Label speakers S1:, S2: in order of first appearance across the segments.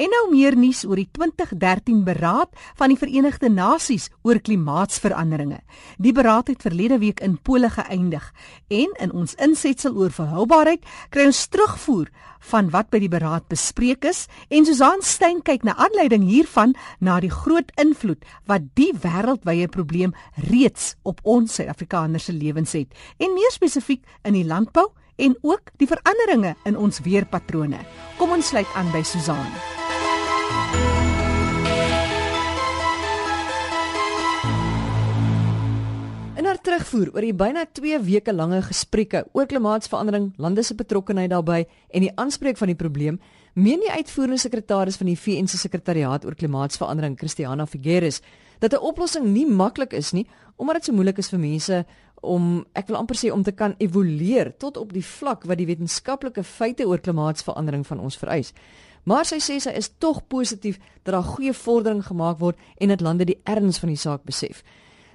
S1: En nou meer nuus oor die 2013 beraad van die Verenigde Nasies oor klimaatsveranderinge. Die beraad het verlede week in Pole geëindig en in ons insetsel oor volhoubaarheid kry ons terugvoer van wat by die beraad bespreek is en Susan Stein kyk na aanleiding hiervan na die groot invloed wat die wêreldwye probleem reeds op ons Suid-Afrikaners se lewens het en meer spesifiek in die landbou en ook die veranderinge in ons weerpatrone. Kom ons sluit aan by Susan.
S2: In haar terugvoer oor die byna 2 weke lange gesprekke oor klimaatsverandering, lande se betrokkeheid daarbey en die aanspreek van die probleem, meen die uitvoerende sekretaris van die VN se sekretariaat oor klimaatsverandering, Christiana Figueres, dat 'n oplossing nie maklik is nie, omdat dit so moeilik is vir mense om ek wil amper sê om te kan evolueer tot op die vlak wat die wetenskaplike feite oor klimaatsverandering van ons vereis. Maar sy sê sy is tog positief dat daar goeie vordering gemaak word en dat lande die erns van die saak besef.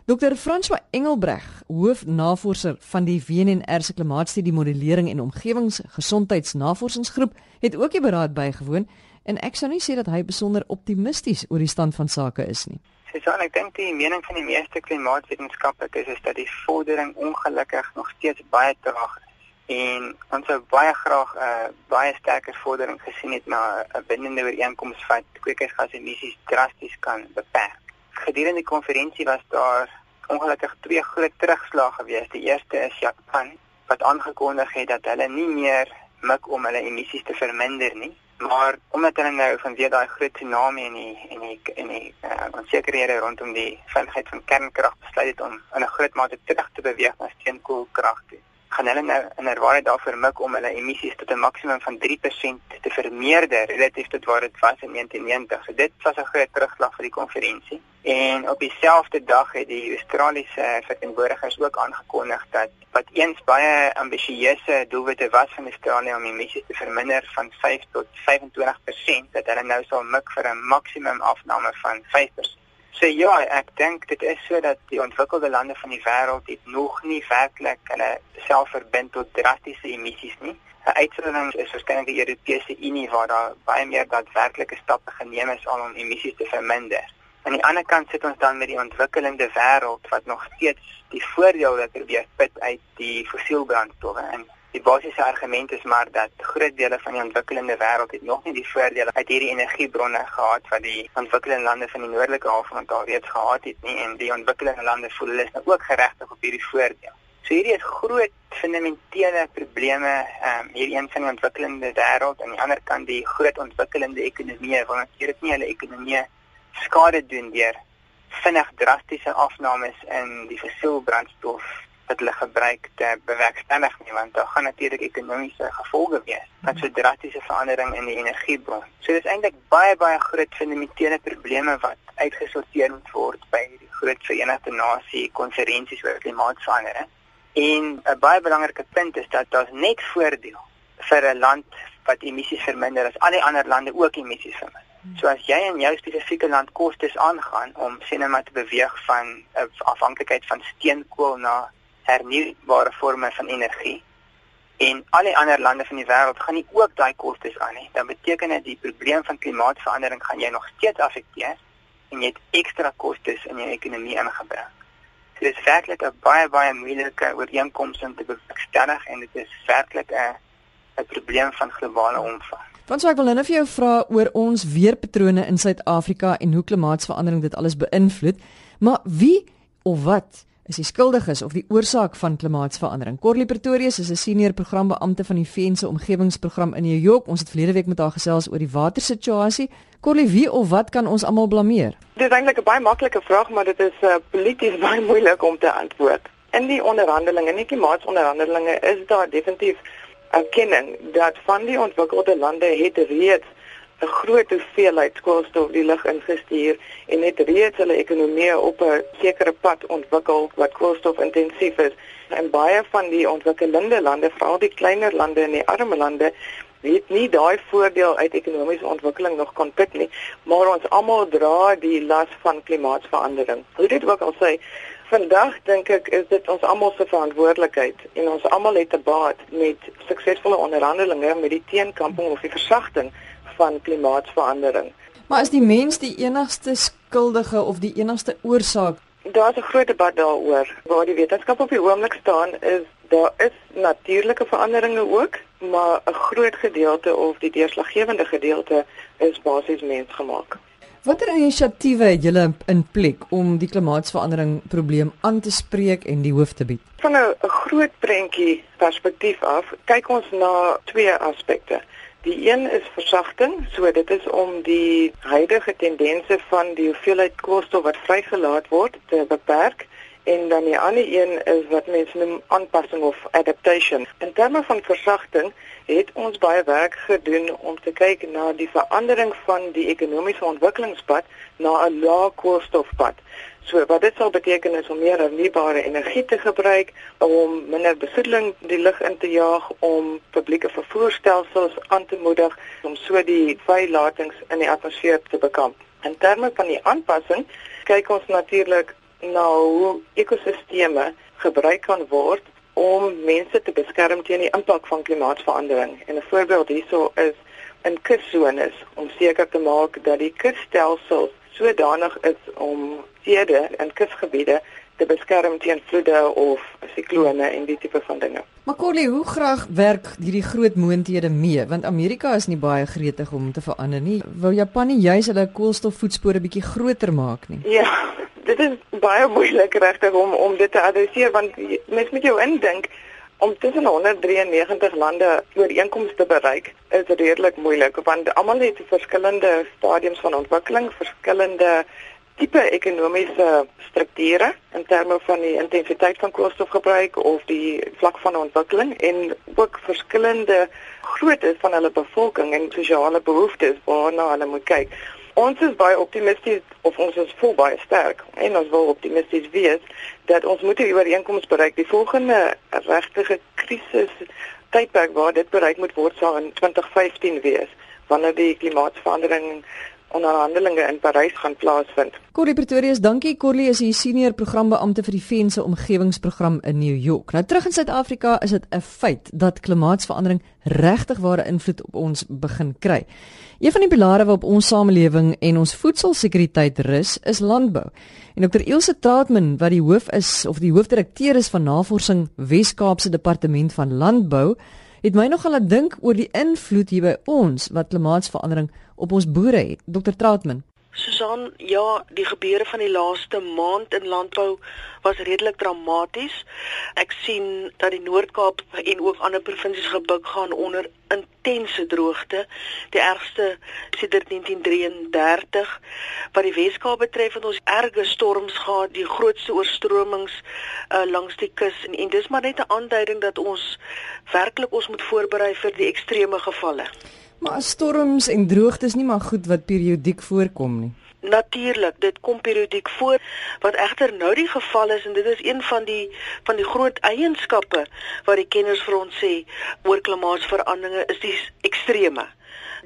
S2: Dr. François Engelbreg, hoofnavorser van die WNR se klimaatstudie modellering en omgewingsgesondheidsnavorsingsgroep, het ook die beraad bygewoon en ek sou nie sê dat hy besonder optimisties oor die stand van sake is nie.
S3: Susan, ek dink die mening van die meeste klimaatwetenskaplikes is dat die vordering ongelukkig nog steeds baie traag is en ons sou baie graag 'n uh, baie sterker vordering gesien het na 'n bindende ooreenkoms wat kweekhuisgasemissies drasties kan beperk. Gedurende die konferensie was daar ongelukkig twee groot terugslae gewees. Die eerste is Japan wat aangekondig het dat hulle nie meer mik om hulle emissies te verminder nie, maar omdat hulle nou vanweë daai groot tsunami en die en die en die uh, onsekerhede rondom die veiligheid van kernkrag besluit het om in 'n groot mate terug te beweeg na steenkoolkrag toe gaan hulle nou in ervaring daarvoor mik om hulle emissies tot 'n maksimum van 3% te vermeerder relatief tot wat dit was in 1990. So dit was 'n groot terugslag vir die konferensie. En op dieselfde dag het die Australiese verteenwoordigers ook aangekondig dat wat eens baie ambisieuse doelwitte was van Australië om emissies te verminder van 5 tot 25%, dat hulle nou sal mik vir 'n maksimum afname van 5%. So ja, ek dink dit is so dat die ontwikkelde lande van die wêreld het nog nie werklik hulle self verbind tot drastiese emissies nie. 'n Uitsondering is waarskynlik die Europese Unie waar daar baie meer daadwerklike stappe geneem is om emissies te verminder. Aan die ander kant sit ons dan met die ontwikkelende wêreld wat nog steeds die voordele probeer put uit die fossielbrandstowwe en Die basiese argument is maar dat groot dele van die ontwikkelende wêreld het nog nie die voordele uit hierdie energiebronne gehad wat die ontwikkelende lande van die noordelike halfrond al reeds gehad het nie en die ontwikkelende lande voel hulle is nou ook geregtig op hierdie voordeel. So hierdie is groot fundamentele probleme ehm um, hierdie een van die ontwikkelende wêreld en aan die ander kant die groot ontwikkelende ekonomieë want natuurlik nie hulle ekonomieë skade doen deur vinnig drastiese afnames in die fossielbrandstof wat hulle gebruik te bewerkstellig nie want daar gaan natuurlik ekonomiese gevolge wees wat so drastiese verandering in die energiebron. So dis eintlik baie baie groot fundamentele probleme wat uitgesorteer moet word by die groot Verenigde Nasie konferensies oor klimaatsverandering. En 'n baie belangrike punt is dat daar net voordeel vir 'n land wat emissies verminder as al die ander lande ook emissies verminder. So as jy in jou spesifieke land kostes aangaan om sinema te beweeg van afhanklikheid van steenkool na hernubare forme van energie en al die ander lande van die wêreld gaan nie ook daai kostes aan nie. Dan beteken dit die probleem van klimaatsverandering gaan jy nog steeds affekteer en jy het ekstra kostes in jou ekonomie ingebring. So dit is werklik 'n baie baie moeilike ooreenkoms om te bewerkstellig en dit is werklik 'n 'n probleem van globale omvang.
S2: Want so ek wil nou vir jou vra oor ons weerpatrone in Suid-Afrika en hoe klimaatsverandering dit alles beïnvloed. Maar wie of wat is die skuldiges of die oorsaak van klimaatsverandering. Corlie Pretorius is 'n senior programbeampte van die VN se omgewingsprogram in New York. Ons het verlede week met haar gesels oor die watersituasie. Corlie, wie of wat kan ons almal blameer?
S4: Dit is eintlik 'n baie maklike vraag, maar dit is uh, polities baie moeilik om te antwoord. In die onderhandelinge, nie klimaatsonderhandelinge, is daar definitief erkenning dat van die ontwikkelde lande het reeds 'n groot hoeveelheid koolstof die lug ingestuur en het reeds hulle ekonomie op 'n sekere pad ontwikkel wat koolstofintensief is. En baie van die ontwikkelende lande, veral die kleiner lande en die arme lande, het nie daai voordeel uit ekonomiese ontwikkeling nog kon put nie, maar ons almal dra die las van klimaatsverandering. Hoe dit ook al sê, vandag dink ek is dit ons almal se verantwoordelikheid en ons almal het 'n baat met suksesvolle onderhandelinge met die teenkamping of die versagting van klimaatsverandering.
S2: Maar is die mens die enigste skuldige of die enigste oorsaak?
S4: Daar's 'n groot debat daaroor. Waar die wetenskap op die oomblik staan is daar is natuurlike veranderinge ook, maar 'n groot gedeelte of die deurslaggewende gedeelte is basies mensgemaak.
S2: Watter inisiatiewe het julle in plek om die klimaatsverandering probleem aan te spreek en die hoof te bied?
S4: Van 'n groot prentjie perspektief af, kyk ons na twee aspekte. Die een is versagting, so dit is om die huidige tendense van die hoeveelheid koolstof wat vrygelaat word te beperk en dan die ander een is wat mense noem aanpassing of adaptation. In terme van versagting het ons baie werk gedoen om te kyk na die verandering van die ekonomiese ontwikkelingspad na 'n lae koolstofpad. So wat dit sal beteken is om meer hernubare energie te gebruik, om minder besoedeling die lug in te jaag, om publieke vervoerstelsels aan te moedig om so die vrylatings in die atmosfeer te bekamp. In terme van die aanpassing kyk ons natuurlik na hoe ekosisteme gebruik kan word om mense te beskerm teen die impak van klimaatsverandering. En 'n voorbeeld hierso is in kuszones om seker te maak dat die kusstelsels sodanig is om stede en kusgebiede te beskerm teen vloede of siklone en die tipe van dinge.
S2: Maar Corlie, hoe graag werk hierdie groot moonthede mee? Want Amerika is nie baie gretig om te verander nie. Wou Japan nie juis hulle koolstofvoetspore bietjie groter maak nie?
S4: Ja, dit is baie moeilik regtig om om dit te adresseer want mens moet jou indink om tussen 193 lande ooreenkomste te bereik is redelik moeilik want almal het verskillende stadiums van ontwikkeling, verskillende tipe ekonomiese strukture in terme van die intensiteit van koolstofgebruik of die vlak van ontwikkeling en ook verskillende grootte van hulle bevolking en sosiale behoeftes waarna hulle moet kyk. Ons is baie optimisties of ons is vol baie sterk en ons wil optimisties wees dat ons moet 'n ooreenkoms bereik. Die volgende regtige krisis tydperk waar dit bereik moet word sal in 2015 wees wanneer die klimaatsverandering onderhandelinge in Parys gaan plaasvind.
S2: Corrie Pretorius, dankie. Corrie is die senior programbeampte vir die VN se omgewingsprogram in New York. Nou terug in Suid-Afrika is dit 'n feit dat klimaatsverandering regtig ware invloed op ons begin kry. Een van die pilare waarop ons samelewing en ons voedselsekuriteit rus, is landbou. En Dr. Ilse Trautman, wat die hoof is of die hoofdirekteur is van Navorsing Wes-Kaapse Departement van Landbou, het my nogal laat dink oor die invloed hier by ons wat klimaatsverandering op ons boere het. Dr. Trautman.
S5: Susan, ja, die gebeure van die laaste maand in landbou was redelik dramaties. Ek sien dat die Noord-Kaap en ook ander provinsies gebuk gaan onder intense droogte, die ergste sedert 1933. Wat die Wes-Kaap betref, het ons erge storms gehad, die grootste oorstromings uh, langs die kus en, en dis maar net 'n aanduiding dat ons werklik ons moet voorberei vir die ekstreme gevalle.
S2: Maar storms en droogtes nie maar goed wat periodiek voorkom nie.
S5: Natuurlik, dit kom periodiek voor wat egter nou die geval is en dit is een van die van die groot eienskappe wat die kenners vir ons sê oor klimaatsveranderinge is die extreme.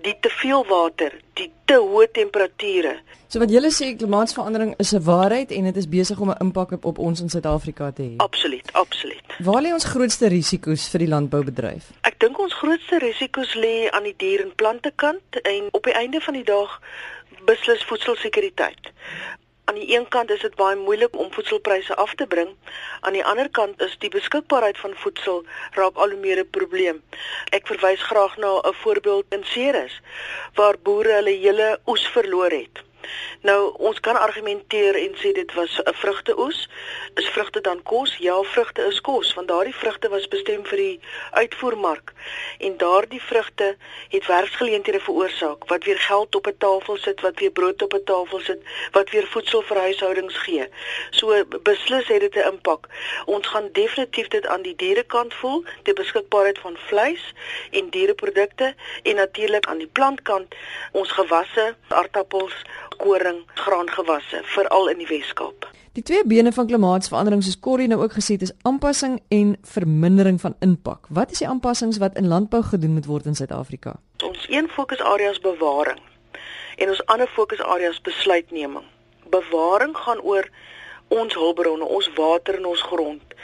S5: Die te veel water, die te hoë temperature.
S2: So wat julle sê klimaatsverandering is 'n waarheid en dit is besig om 'n impak op, op ons in Suid-Afrika te hê.
S5: Absoluut, absoluut.
S2: Waar lê ons grootste risiko's vir die landboubedryf?
S5: Ek dink ons grootste risiko's lê aan die dier en plante kant en op die einde van die dag beslis voedselsekuriteit. Aan die een kant is dit baie moeilik om voedselpryse af te bring. Aan die ander kant is die beskikbaarheid van voedsel raak al hoe meer 'n probleem. Ek verwys graag na 'n voorbeeld in Ceres waar boere hulle hele oes verloor het. Nou ons kan argumenteer en sê dit was 'n vrugteoes. Is vrugte dan kos? Ja, vrugte is kos, want daardie vrugte was bestem vir die uitvoermark. En daardie vrugte het werksgeleenthede veroorsaak wat weer geld op 'n tafel sit, wat weer brood op 'n tafel sit, wat weer voedsel vir huishoudings gee. So beslis het dit 'n impak. Ons gaan definitief dit aan die dierekant voel, die beskikbaarheid van vleis en diereprodukte en natuurlik aan die plantkant ons gewasse, aardappels koring, graangewasse, veral in die Wes-Kaap.
S2: Die twee bene van klimaatsverandering soos Corrie nou ook gesê het, is aanpassing en vermindering van impak. Wat is die aanpassings wat in landbou gedoen moet word in Suid-Afrika?
S5: Ons een fokusarea is bewaring en ons ander fokusarea is besluitneming. Bewaring gaan oor ons hulpbronne, ons water en ons grond.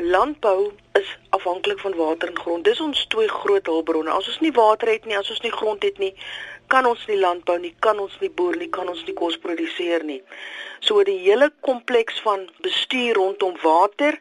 S5: Landbou is afhanklik van water en grond. Dis ons twee groot hulpbronne. As ons nie water het nie, as ons nie grond het nie, kan ons nie landbou nie, kan ons nie boer nie, kan ons nie kos produseer nie. So die hele kompleks van bestuur rondom water.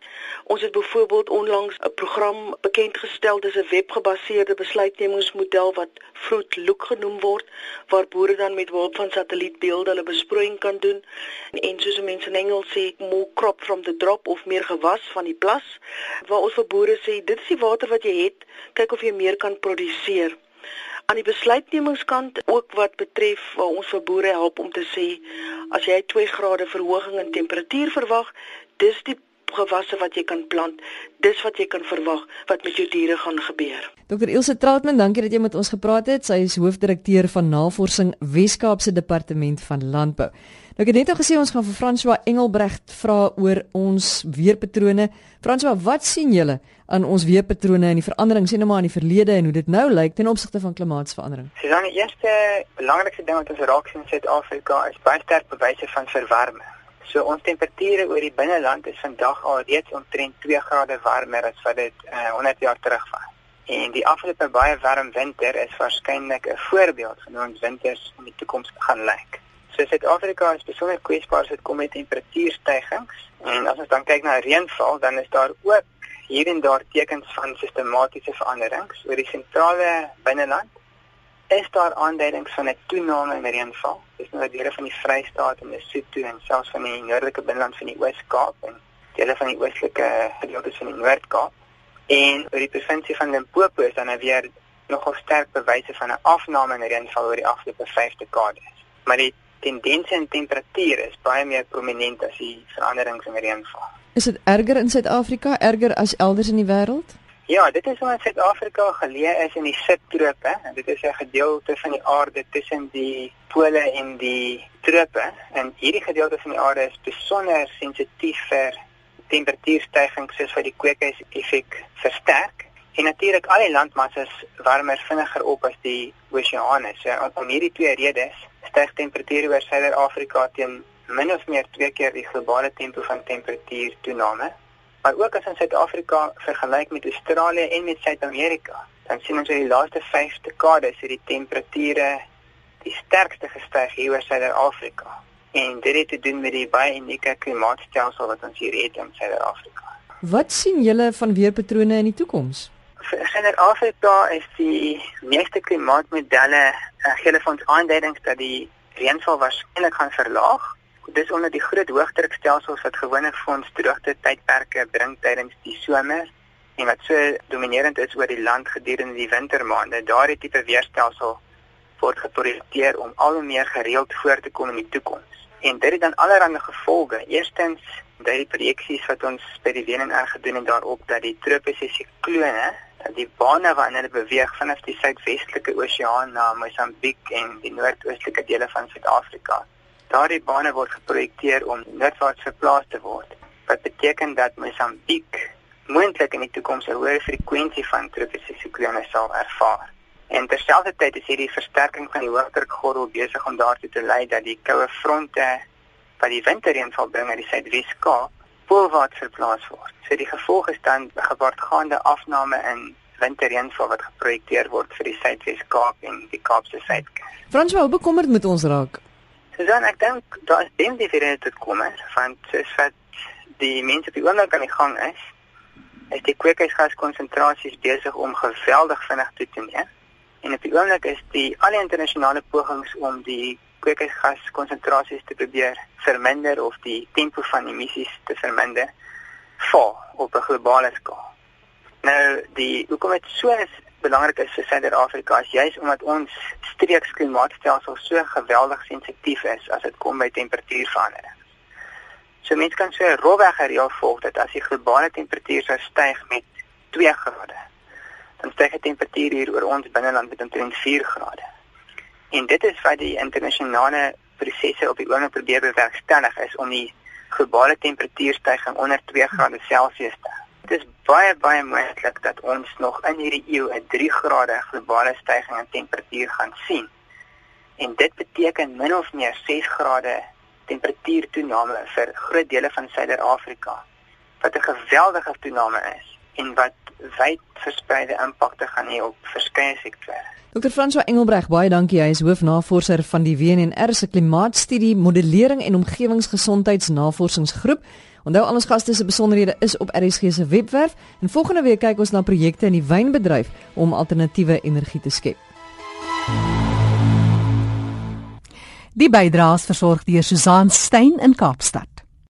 S5: Ons het byvoorbeeld onlangs 'n program bekend gestel, dis 'n webgebaseerde besluitnemingsmodel wat Fruit Look genoem word, waar boere dan met hulp van satellietbeelde hulle besproeiing kan doen en soos mense in Engels sê, more crop from the drop of meer gewas van die plas, waar ons vir boere sê, dit is die water wat jy het, kyk of jy meer kan produseer aan die besluitnemingskant ook wat betref waar ons vir boere help om te sê as jy 2 grade verhoging in temperatuur verwag, dis die gewasse wat jy kan plant, dis wat jy kan verwag wat met jou diere gaan gebeur.
S2: Dr Ilse Trautman, dankie dat jy met ons gepraat het. Sy is hoofdirekteur van Navorsing Wes-Kaapse Departement van Landbou. Nou ek het net al gesê ons gaan vir François Engelbrecht vra oor ons weerpatrone. François, wat sien julle aan ons weerpatrone en die verandering sien nou maar in die verlede en hoe dit nou lyk ten opsigte van klimaatsverandering?
S3: Dis dan die eerste belangrikste ding wat ons raak sien in Suid-Afrika is baie sterk bewyse van verwarming. So ons temperature oor die binneland is vandag al reeds omtrent 2 grade warmer as wat dit uh, eh, 100 jaar terug was. En die afgelope baie warm winter is waarskynlik 'n voorbeeld van hoe ons winters in die toekoms gaan lyk. So Suid-Afrika is besonder kwesbaar as dit kom met temperatuurstygings. En as ons dan kyk na reënval, dan is daar ook hier en daar tekens van sistematiese veranderings oor die sentrale binneland is daar aanduidings van 'n toename in reënval. Dis nou dele van die Vrystaat en Lesotho en selfs van die noordelike binneland van die Oos-Kaap en dele van die oostelike gedeeltes van die Noord-Kaap. En oor die provinsie van Limpopo is dan nou weer nogal sterk bewyse van 'n afname in reënval oor die afgelope 5 dekades. Maar die tendens in temperatuur is baie meer prominent as die veranderings in reënval.
S2: Is dit erger in Suid-Afrika, erger as elders in die wêreld?
S3: Ja, dit is omdat Suid-Afrika geleë is in die subtrope. Dit is 'n gedeelte van die aarde tussen die pole en die trope. En hierdie gedeelte van die aarde is besonder sensitief vir temperatuurstygings soos wat die kweekhuiseffek versterk. En natuurlik al die landmassas warmer vinniger op as die oseane. So om hierdie twee redes styg temperature oor Suider-Afrika teen min of meer twee keer die globale tempo van temperatuurtoename. Maar ook as ons Suid-Afrika vergelyk met Australië en met Suid-Amerika, dan sien ons dat die laaste 5 dekades het die temperature die sterkste gestyg hier oor Suid-Afrika. En dit het te doen met die baie unieke klimaatstelsel wat ons hier het in Suid-Afrika.
S2: Wat sien julle van weerpatrone in die toekoms?
S3: Vir Suid-Afrika is die meeste klimaatmodelle uh, gee hulle ons aanduidings dat die reënval waarskynlik gaan verlaag dis onder die groot hoëdrukstelsels wat gewoonlik vir ons droogte tydperke bring tydens die somer en wat so dominerend is oor die land gedurende die wintermaande. Daardie tipe weerstelsel word geprojekteer om al hoe meer gereeld voor te kom in die toekoms. En dit het dan allerlei gevolge. Eerstens, daai projeksies wat ons by die WNR gedoen het daarop dat die tropiese siklone dat die bane waarin hulle beweeg vanaf die suidwestelike oseaan na Mosambiek en die noordoostelike dele van Suid-Afrika Daardie bane word geprojekteer om noordwaarts verplaas te word. Wat beteken dat Mosambiek moontlik in die toekoms 'n hoër frekwensie van tropiese siklone sal ervaar. En terselfdertyd is hierdie versterking van die hoëdrukgordel besig om daartoe te lei dat die koue fronte wat die winterreënval bring uit die Suidwes-Kaap poolwaarts verplaas word. So die gevolg is dan 'n gewaartgaande afname in winterreënval wat geprojekteer word vir die Suidwes-Kaap en die Kaapse Suidkus.
S2: Frans, hoe bekommerd moet ons raak?
S3: Susan, ek dink daar is baie diferente tot kom is van soos wat die mense op die oomblik aan die gang is, is die kweekhuisgaskonsentrasies besig om geweldig vinnig toe te neem. En op die oomblik is die al die internasionale pogings om die kweekhuisgaskonsentrasies te probeer verminder of die tempo van emissies te verminder val op 'n globale skaal. Nou die hoekom dit so is belangrik is vir Suid-Afrika is juis omdat ons streeks klimaatstelsel so geweldig sensitief is as dit kom by temperatuurverandering. So mense kan so 'n rowweg reël volg dat as die globale temperatuur sou styg met 2 grade, dan styg die temperatuur hier oor ons binneland met omtrent 4 grade. En dit is wat die internasionale prosesse op die oomblik probeer bewerkstellig is om die globale temperatuurstygings onder 2 grade Celsius te hou dit is baie baie moontlik dat ons nog in hierdie eeu 'n 3 grade globale stygings in temperatuur gaan sien. En dit beteken min of meer 6 grade temperatuurtoename vir groot dele van Suider-Afrika. Wat 'n geweldige toename is. en wat wyd verspreide impakte gaan hê op verskeie sektore.
S2: Dr. François Engelbreg, baie dankie. Hy is hoofnavorser van die WNR se klimaatstudie modellering en omgewingsgesondheidsnavorsingsgroep. Onthou al ons gaste se besonderhede is op RSG se webwerf en volgende week kyk ons na projekte in die wynbedryf om alternatiewe energie te skep.
S1: Die bydraes versorg deur Susan Stein in Kaapstad.